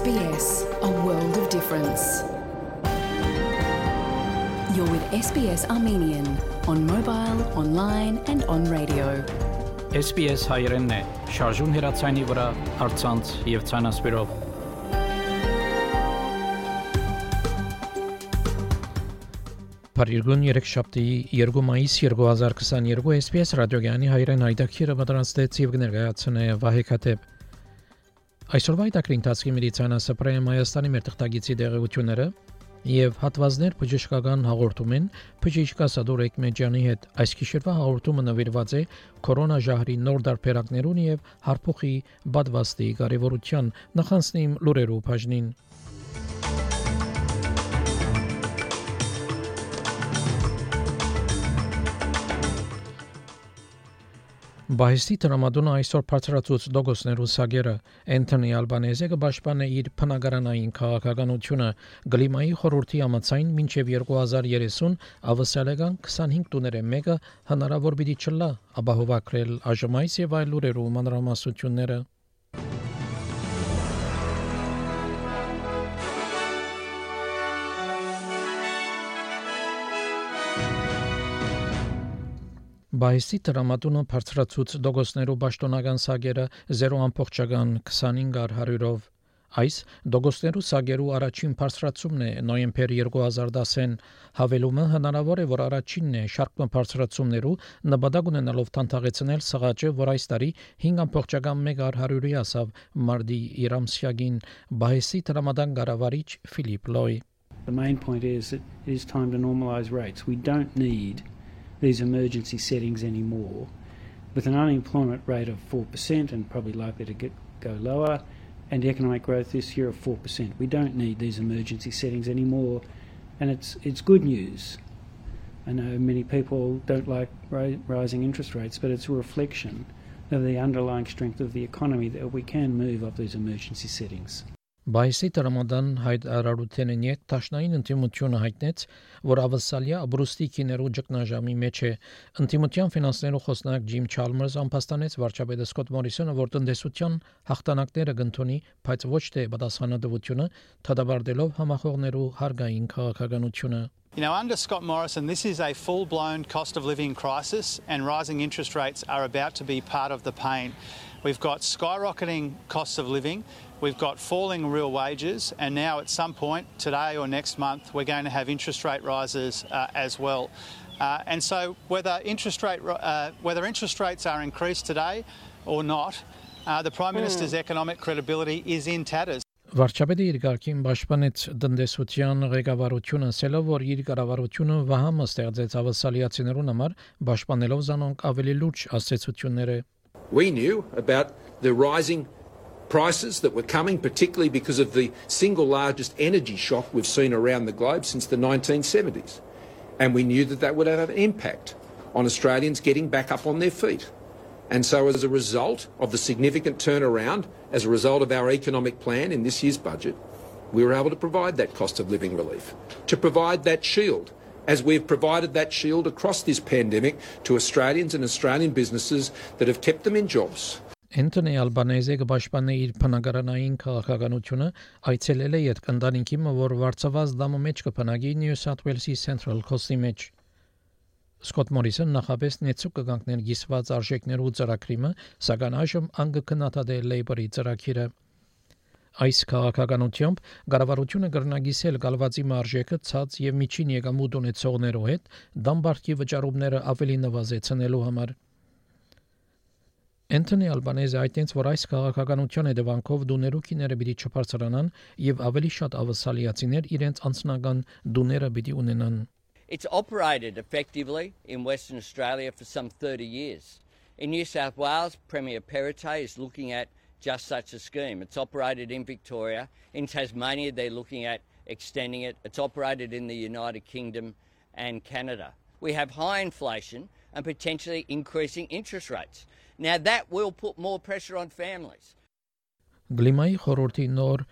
SBS, a world of difference. You're with SBS Armenian on mobile, online, and on radio. SBS հայերենն է, շարժուն հեռացանի վրա, հարցանց եւ ցանասպիրով։ Փարիգուն 3 շաբթի 2 մայիս 2022 SBS ռադիոգյանի հայրեն հայտակիրը պատրաստեց եւ կներկայացնե Վահե Քաթեփ Այսօրվա այդակրի ընթացքի մեդիցինասը պրեմ Հայաստանի մեր թղթագիտի դեղեցությունները եւ հատվածներ բժշկական հաղորդումին բժիշկ Ասադոր Էկմեջյանի հետ այս գիշերվա հաղորդումը նվիրված է կորոնա ժահրի նոր դարբերակներուն եւ հարփոխի բադվաստի կարեւորության նախանցնիմ լուրերու բաժնին Բայստի տրամադոնը այսօր բարձրացուց դոգոսներու սագերը Անթոնի Ալբանեզը կպաշտպանը իր փնագարանային քաղաքականությունը գլիմայի խորհրդի համացայն մինչև 2030 ավսալական 25 տուները մեկը հնարավոր պիտի չլա ապահովակրել այժմայից եւ այլ լուրերու մանրամասությունները Բայսի տրամատունը բարձրացուց դոգոսներու ճշտոնական սագերը 0.25-ար 100-ով Այս դոգոսներու սագերու առաջին բարձրացումն է նոյեմբեր 2010-ին հավելումը հնարավոր է որ առաջինն է շարքման բարձրացումներու նպատակ ունենալով տանտաղեցնել սղաճը որ այս տարի 5.1-ար 100-ի ասավ մարտի Իրամսյագին բայսի տրամադան գարավարիչ Ֆիլիպ Լոյ The main point is that it is time to normalize rates. We don't need these emergency settings anymore. With an unemployment rate of 4% and probably likely to get, go lower, and economic growth this year of 4%, we don't need these emergency settings anymore. And it's, it's good news. I know many people don't like rising interest rates, but it's a reflection of the underlying strength of the economy that we can move up these emergency settings. Բայսի տրամադան հայտ արարութենն ետ տաշնային ինտիմությունը հայտնեց, որ ավսալիա բրուստի քիներու ճգնաժամի մեջ է։ Ինտիմության ֆինանսներու խոսնակ Ջիմ Չալմերս ամփոստանեց վարչապետը Սկոտ Մորիսոնը, որ տնտեսության հաղթանակները կընթոնի, բայց ոչ թե պատասխանատվությունը, թադաբարդելով համախոհներու հարգային քաղաքականությունը։ You know, under Scott Morrison, this is a full blown cost of living crisis, and rising interest rates are about to be part of the pain. We've got skyrocketing costs of living, we've got falling real wages, and now at some point today or next month, we're going to have interest rate rises uh, as well. Uh, and so, whether interest rate uh, whether interest rates are increased today or not, uh, the Prime Minister's economic credibility is in tatters. Վարչապետը իր ղարքին պաշտպանեց տնտեսության ղեկավարությունը, ասելով, որ իր կառավարությունը վահամը ստեղծեց ավասալիացիներուն համար, պաշտպանելով զանոնք ավելի լուրջ ասացությունները We knew about the rising prices that were coming, particularly because of the single largest energy shock we've seen around the globe since the 1970s. And we knew that that would have an impact on Australians getting back up on their feet. And so, as a result of the significant turnaround, as a result of our economic plan in this year's budget, we were able to provide that cost of living relief, to provide that shield as we've provided that shield across this pandemic to Australians and Australian businesses that have kept them in jobs. Անտոնի Ալբանեզը կպաշտպանի իր փնագարանային քաղաքականությունը այցելել է յետ կնդանինքի որ վարչաված դամը մեջ կփնագի New South Wales-ի Central Coast-ի մեջ Սկոտ Մորիսոն նախապես նեցուկ կգանքներ գիսված արժեքներու ծրագրիմը, սակայն այժմ անգքնաթադե Labour-ի ծրագիրը Այս քաղաքականությամբ կառավարությունը կրնագիսել գալվածի մարժեքը ցած եւ միջին եկամուտ ունեցողներու հետ դամբարքի վճարումները ավելի նվազեցնելու համար։ Անտոնի Ալբանեզը այդտենց որ այս քաղաքականության հետևանքով դուներու քիները պիտի չբարձրանան եւ ավելի շատ ավասալիացիներ իրենց անձնական դուները պիտի ունենան։ It's operated effectively in Western Australia for some 30 years. In New South Wales, Premier Perrottet is looking at just such a scheme. It's operated in Victoria. In Tasmania, they're looking at extending it. It's operated in the United Kingdom and Canada. We have high inflation and potentially increasing interest rates. Now, that will put more pressure on families. Գլիմայի խորհրդի նոր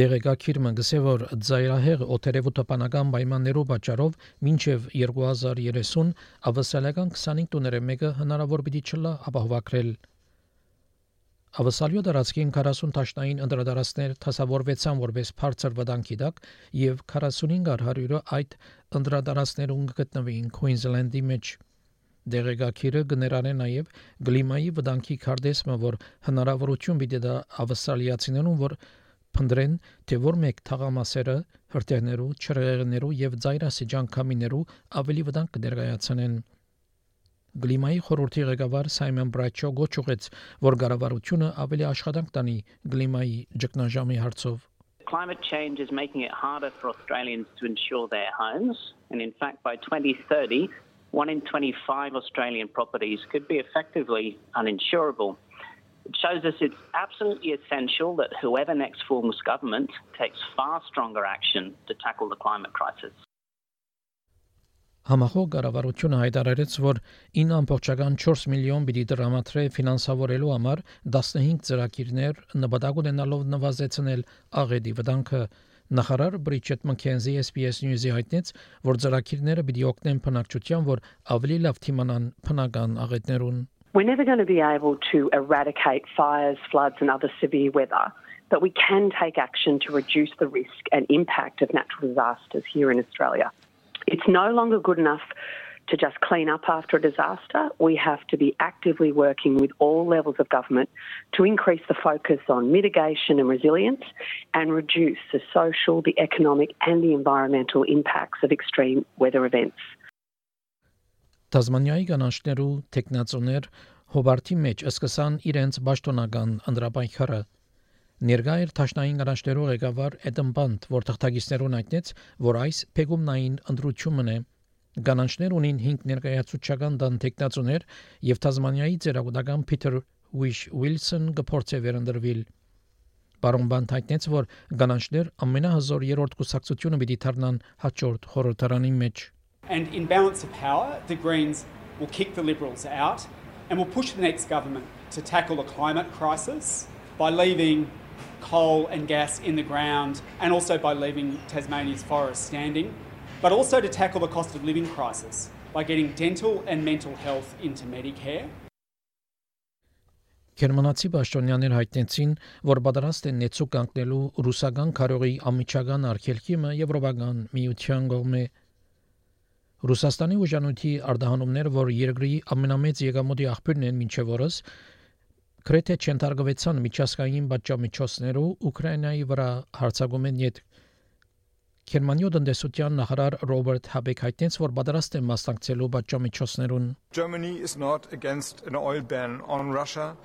դեղեկագիրը գսե որ ծայրահեղ օտերևուտապանական պայմաններով պատճառով մինչև 2030 ավասալական 25 տոները մեկը հնարավոր պիտի չլա ապահովակրել Ավասալյո դարածքին 40 տաշնային անդրադարձներ թասավորվեցան որպես բարձր վտանգի տակ եւ 45-ը այդ անդրադարձներուն գտնվին Queensland-ի մեջ։ Դեղեկակիրը գներան է նաև գլիմայի վտանգի քարտեզը, որ հնարավորություն պիտի դա ավասալիացիներուն, որ փնդրեն թե որ մեկ թաղամասերը հրթիռներու, չրեղներու եւ ծայրասիջան կամիներու ավելի վտանգ կներկայացնեն։ Գլիմայի խորհրդի ղեկավար Սայմոն Բրաչո գոչուեց, որ կառավարությունը ավելի աշխատանք տանի գլիմայի ճգնաժամի հարցով։ Climate change is making it harder for Australians to insure their homes, and in fact, by 2030, one in 25 Australian properties could be effectively uninsurable. It shows us it's absolutely essential that whoever next forms government takes far stronger action to tackle the climate crisis. Համախոհ կառավարությունը հայտարարեց, որ 9.4 միլիոն պիտի դրամատրե ֆինանսավորելու համար 15 ծրագիրներ նպատակ ունենալով նվազեցնել աղետի վտանգը Նախարար Բրիչետ Մքենզի SPS News-ի հայտնեց, որ ծրագիրները պիտի օգնեն բնակչության, որ ավելի լավ թիմանան բնական աղետներուն։ We're never going to be able to eradicate fires, floods and other severe weather, but we can take action to reduce the risk and impact of natural disasters here in Australia. It's no longer good enough to just clean up after a disaster. We have to be actively working with all levels of government to increase the focus on mitigation and resilience and reduce the social, the economic, and the environmental impacts of extreme weather events. Տազմանիայի կանանչներու տեխնացուներ Հոբարտի մեջ սկսան իրենց ճշտոնական անդրապայքարը Ներկա էր Թաշնային գրանցներու ղեկավար Էդեմ Բանդ, որ թղթագիտներուն այդնեց, որ այս փեգումնային ընդրությունն է Գանանչներ ունին 5 ներկայացուցչական դան տեխնացուներ եւ Թազմանիայի ծերագուտական Փիթեր Ուիշ Ուիլսոն գործե վերնդրվիլ Բարոն Բանդ հայտնեց, որ գանանչներ ամենահզոր երրորդ կուսակցությունը պիտի դառնան հաջորդ խորհրդարանի մեջ And in balance of power, the Greens will kick the Liberals out and will push the next government to tackle the climate crisis by leaving coal and gas in the ground and also by leaving Tasmania's forests standing, but also to tackle the cost of living crisis by getting dental and mental health into Medicare. Գերմանացի պաշտոնյաներ հայտնեցին, որ պատրաստ են նեցու կանգնելու ռուսական քարողի ամիջական արգելքիմը Եվրոպական միության կողմէ Ռուսաստանի ուժանույթի արտահանումները, որ երկրի ամենամեծ եկամուտի աղբյուրն են մինչև օրս, Գրեթե չընթարգվեցան միջազգային պատժամիջոցներով Ուկրաինայի վրա հարձակումեն յետ Գերմանիո տնտեսության նախարար Ռոբերտ Հաբեկ հայտնեց, որ պատրաստ է մասնակցելու պատժամիջոցներուն Germany is not against an oil ban on Russia.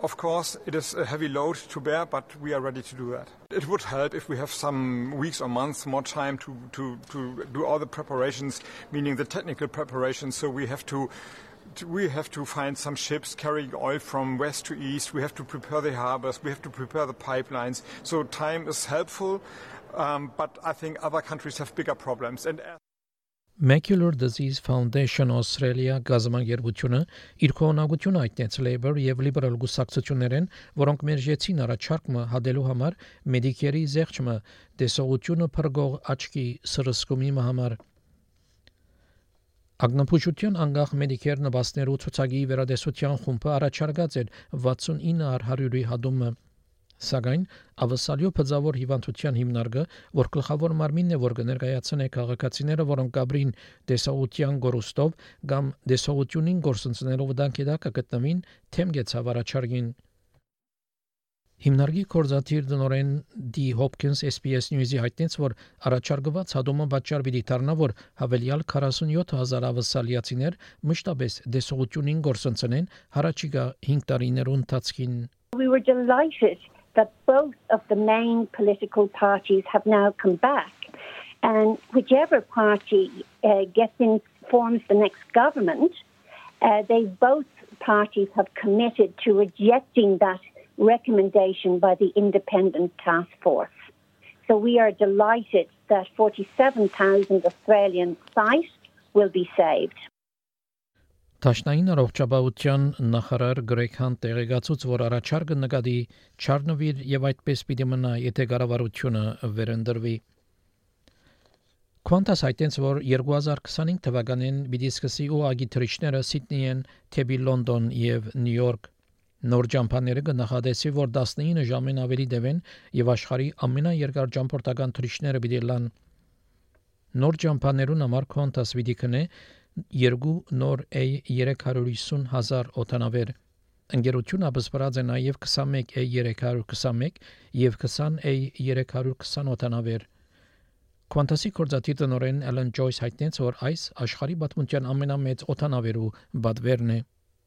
Of course, it is a heavy load to bear, but we are ready to do that. It would help if we have some weeks or months more time to, to, to do all the preparations, meaning the technical preparations. So we have to we have to find some ships carrying oil from west to east. We have to prepare the harbors. We have to prepare the pipelines. So time is helpful, um, but I think other countries have bigger problems. And Macular Disease Foundation Australia գազամագերբությունը իր կողմնակությունը այդտենց Labour եւ Liberal գուսակցություններեն, որոնք մերժեցին առաջարկը հադելու համար Medicare-ի զեղչը դեսողությունը փրկող աչքի սրսկումի համար Ագնապուշության անգախ Medicare նվաստներու ցուցակի վերադեսության խումբը առաջարկած էր 69 առ 100-ի հադումը Սակայն ավասալյո փձավոր հիվանդության հիմնարկը, որ գլխավոր մարմինն է, որ կներկայացնե քաղաքացիները, որոնք գաբրին դեսողության գորուստով կամ դեսողությունին գործընծներով դանկի դա կգտնվին, թեմ գեցավ առաջարկին Հիմնարկի կորզաթիր դնորեն Դի Հոփքինս SPS News-ի հայտնեց, որ առաջարկված հադումը պատճառ պիտի դառնա, որ հավելյալ 47000 ավասալիացիներ մշտապես դեսողությունին գործընծնեն հարաճիգա 5 տարիներուն ընթացքին։ We were delighted that both of the main political parties have now come back and whichever party uh, gets in forms the next government uh, they both parties have committed to rejecting that recommendation by the independent task force. So we are delighted that 47,000 Australian sites will be saved. Տաշնային առողջապահության նախարար Գրեգ տեղեկացուց, որ առաջարկը նկատի չառնվիր եւ այդպես պիտի մնա, եթե կառավարությունը վերընտրվի։ Quantas հայտնեց, որ 2025 թվականին պիտի սկսի ուղագի թռիչները Սիդնեյեն, թեպի Լոնդոն եւ Նյու Յորք Նոր ջամփաները կնախադեսի, որ 19 ժամին ավելի դեպեն եւ աշխարհի ամենաերկար ջամփորդական թռիչքները պիտի լան։ Նոր ջամփաներուն համար Qantas պիտի կնե երկու նոր A350 հազար օտանավեր։ Ընկերությունը ապսպրած է նաև 21 A321 եւ 20 A320 օտանավեր։ Qantas-ի կորզատի տնօրեն Alan Joyce հայտնեց, որ այս աշխարհի պատմության ամենամեծ օտանավերու բադվերն է։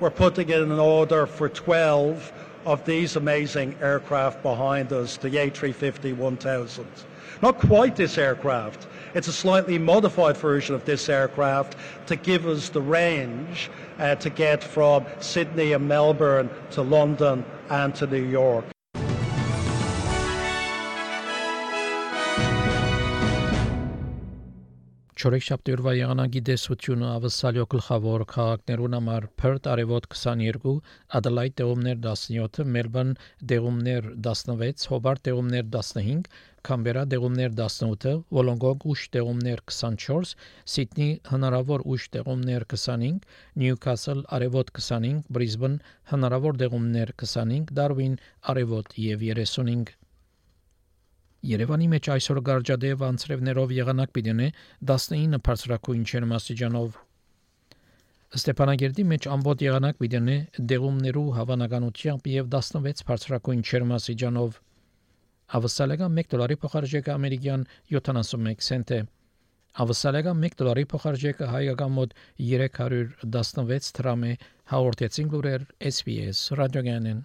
We're putting in an order for 12 of these amazing aircraft behind us, the A350 1000. Not quite this aircraft, it's a slightly modified version of this aircraft to give us the range uh, to get from Sydney and Melbourne to London and to New York. Չորեքշաբթի օրվա եղանակի դեսությունը ավսալյո գլխավոր քաղաքներուն համար Perth արևոտ 22, Adelaide դեղումներ 17, Melbourne դեղումներ 16, Hobart դեղումներ 15, Canberra դեղումներ 18, Wollongong ուշ դեղումներ 24, Sydney հնարավոր ուշ դեղումներ 25, Newcastle արևոտ 25, Brisbane հնարավոր դեղումներ 25, Darwin արևոտ եւ 35 Երևանի մեջ այսօր գարջադեև անցրևներով եղանակ պիտենե 19 բարձրակույն չերմասիջանով Ստեփանագերդի մեջ ամբողջ եղանակ պիտենե դեղումներու հավանականությամբ եւ 16 բարձրակույն չերմասիջանով Ավսալեգան 1 դոլարի փոխարժեքը ամերիկյան 71 سنت է Ավսալեգան 1 դոլարի փոխարժեքը հայկական մոտ 316 դրամ է հաղորդեցին լուրեր SPS ռադիոգանեն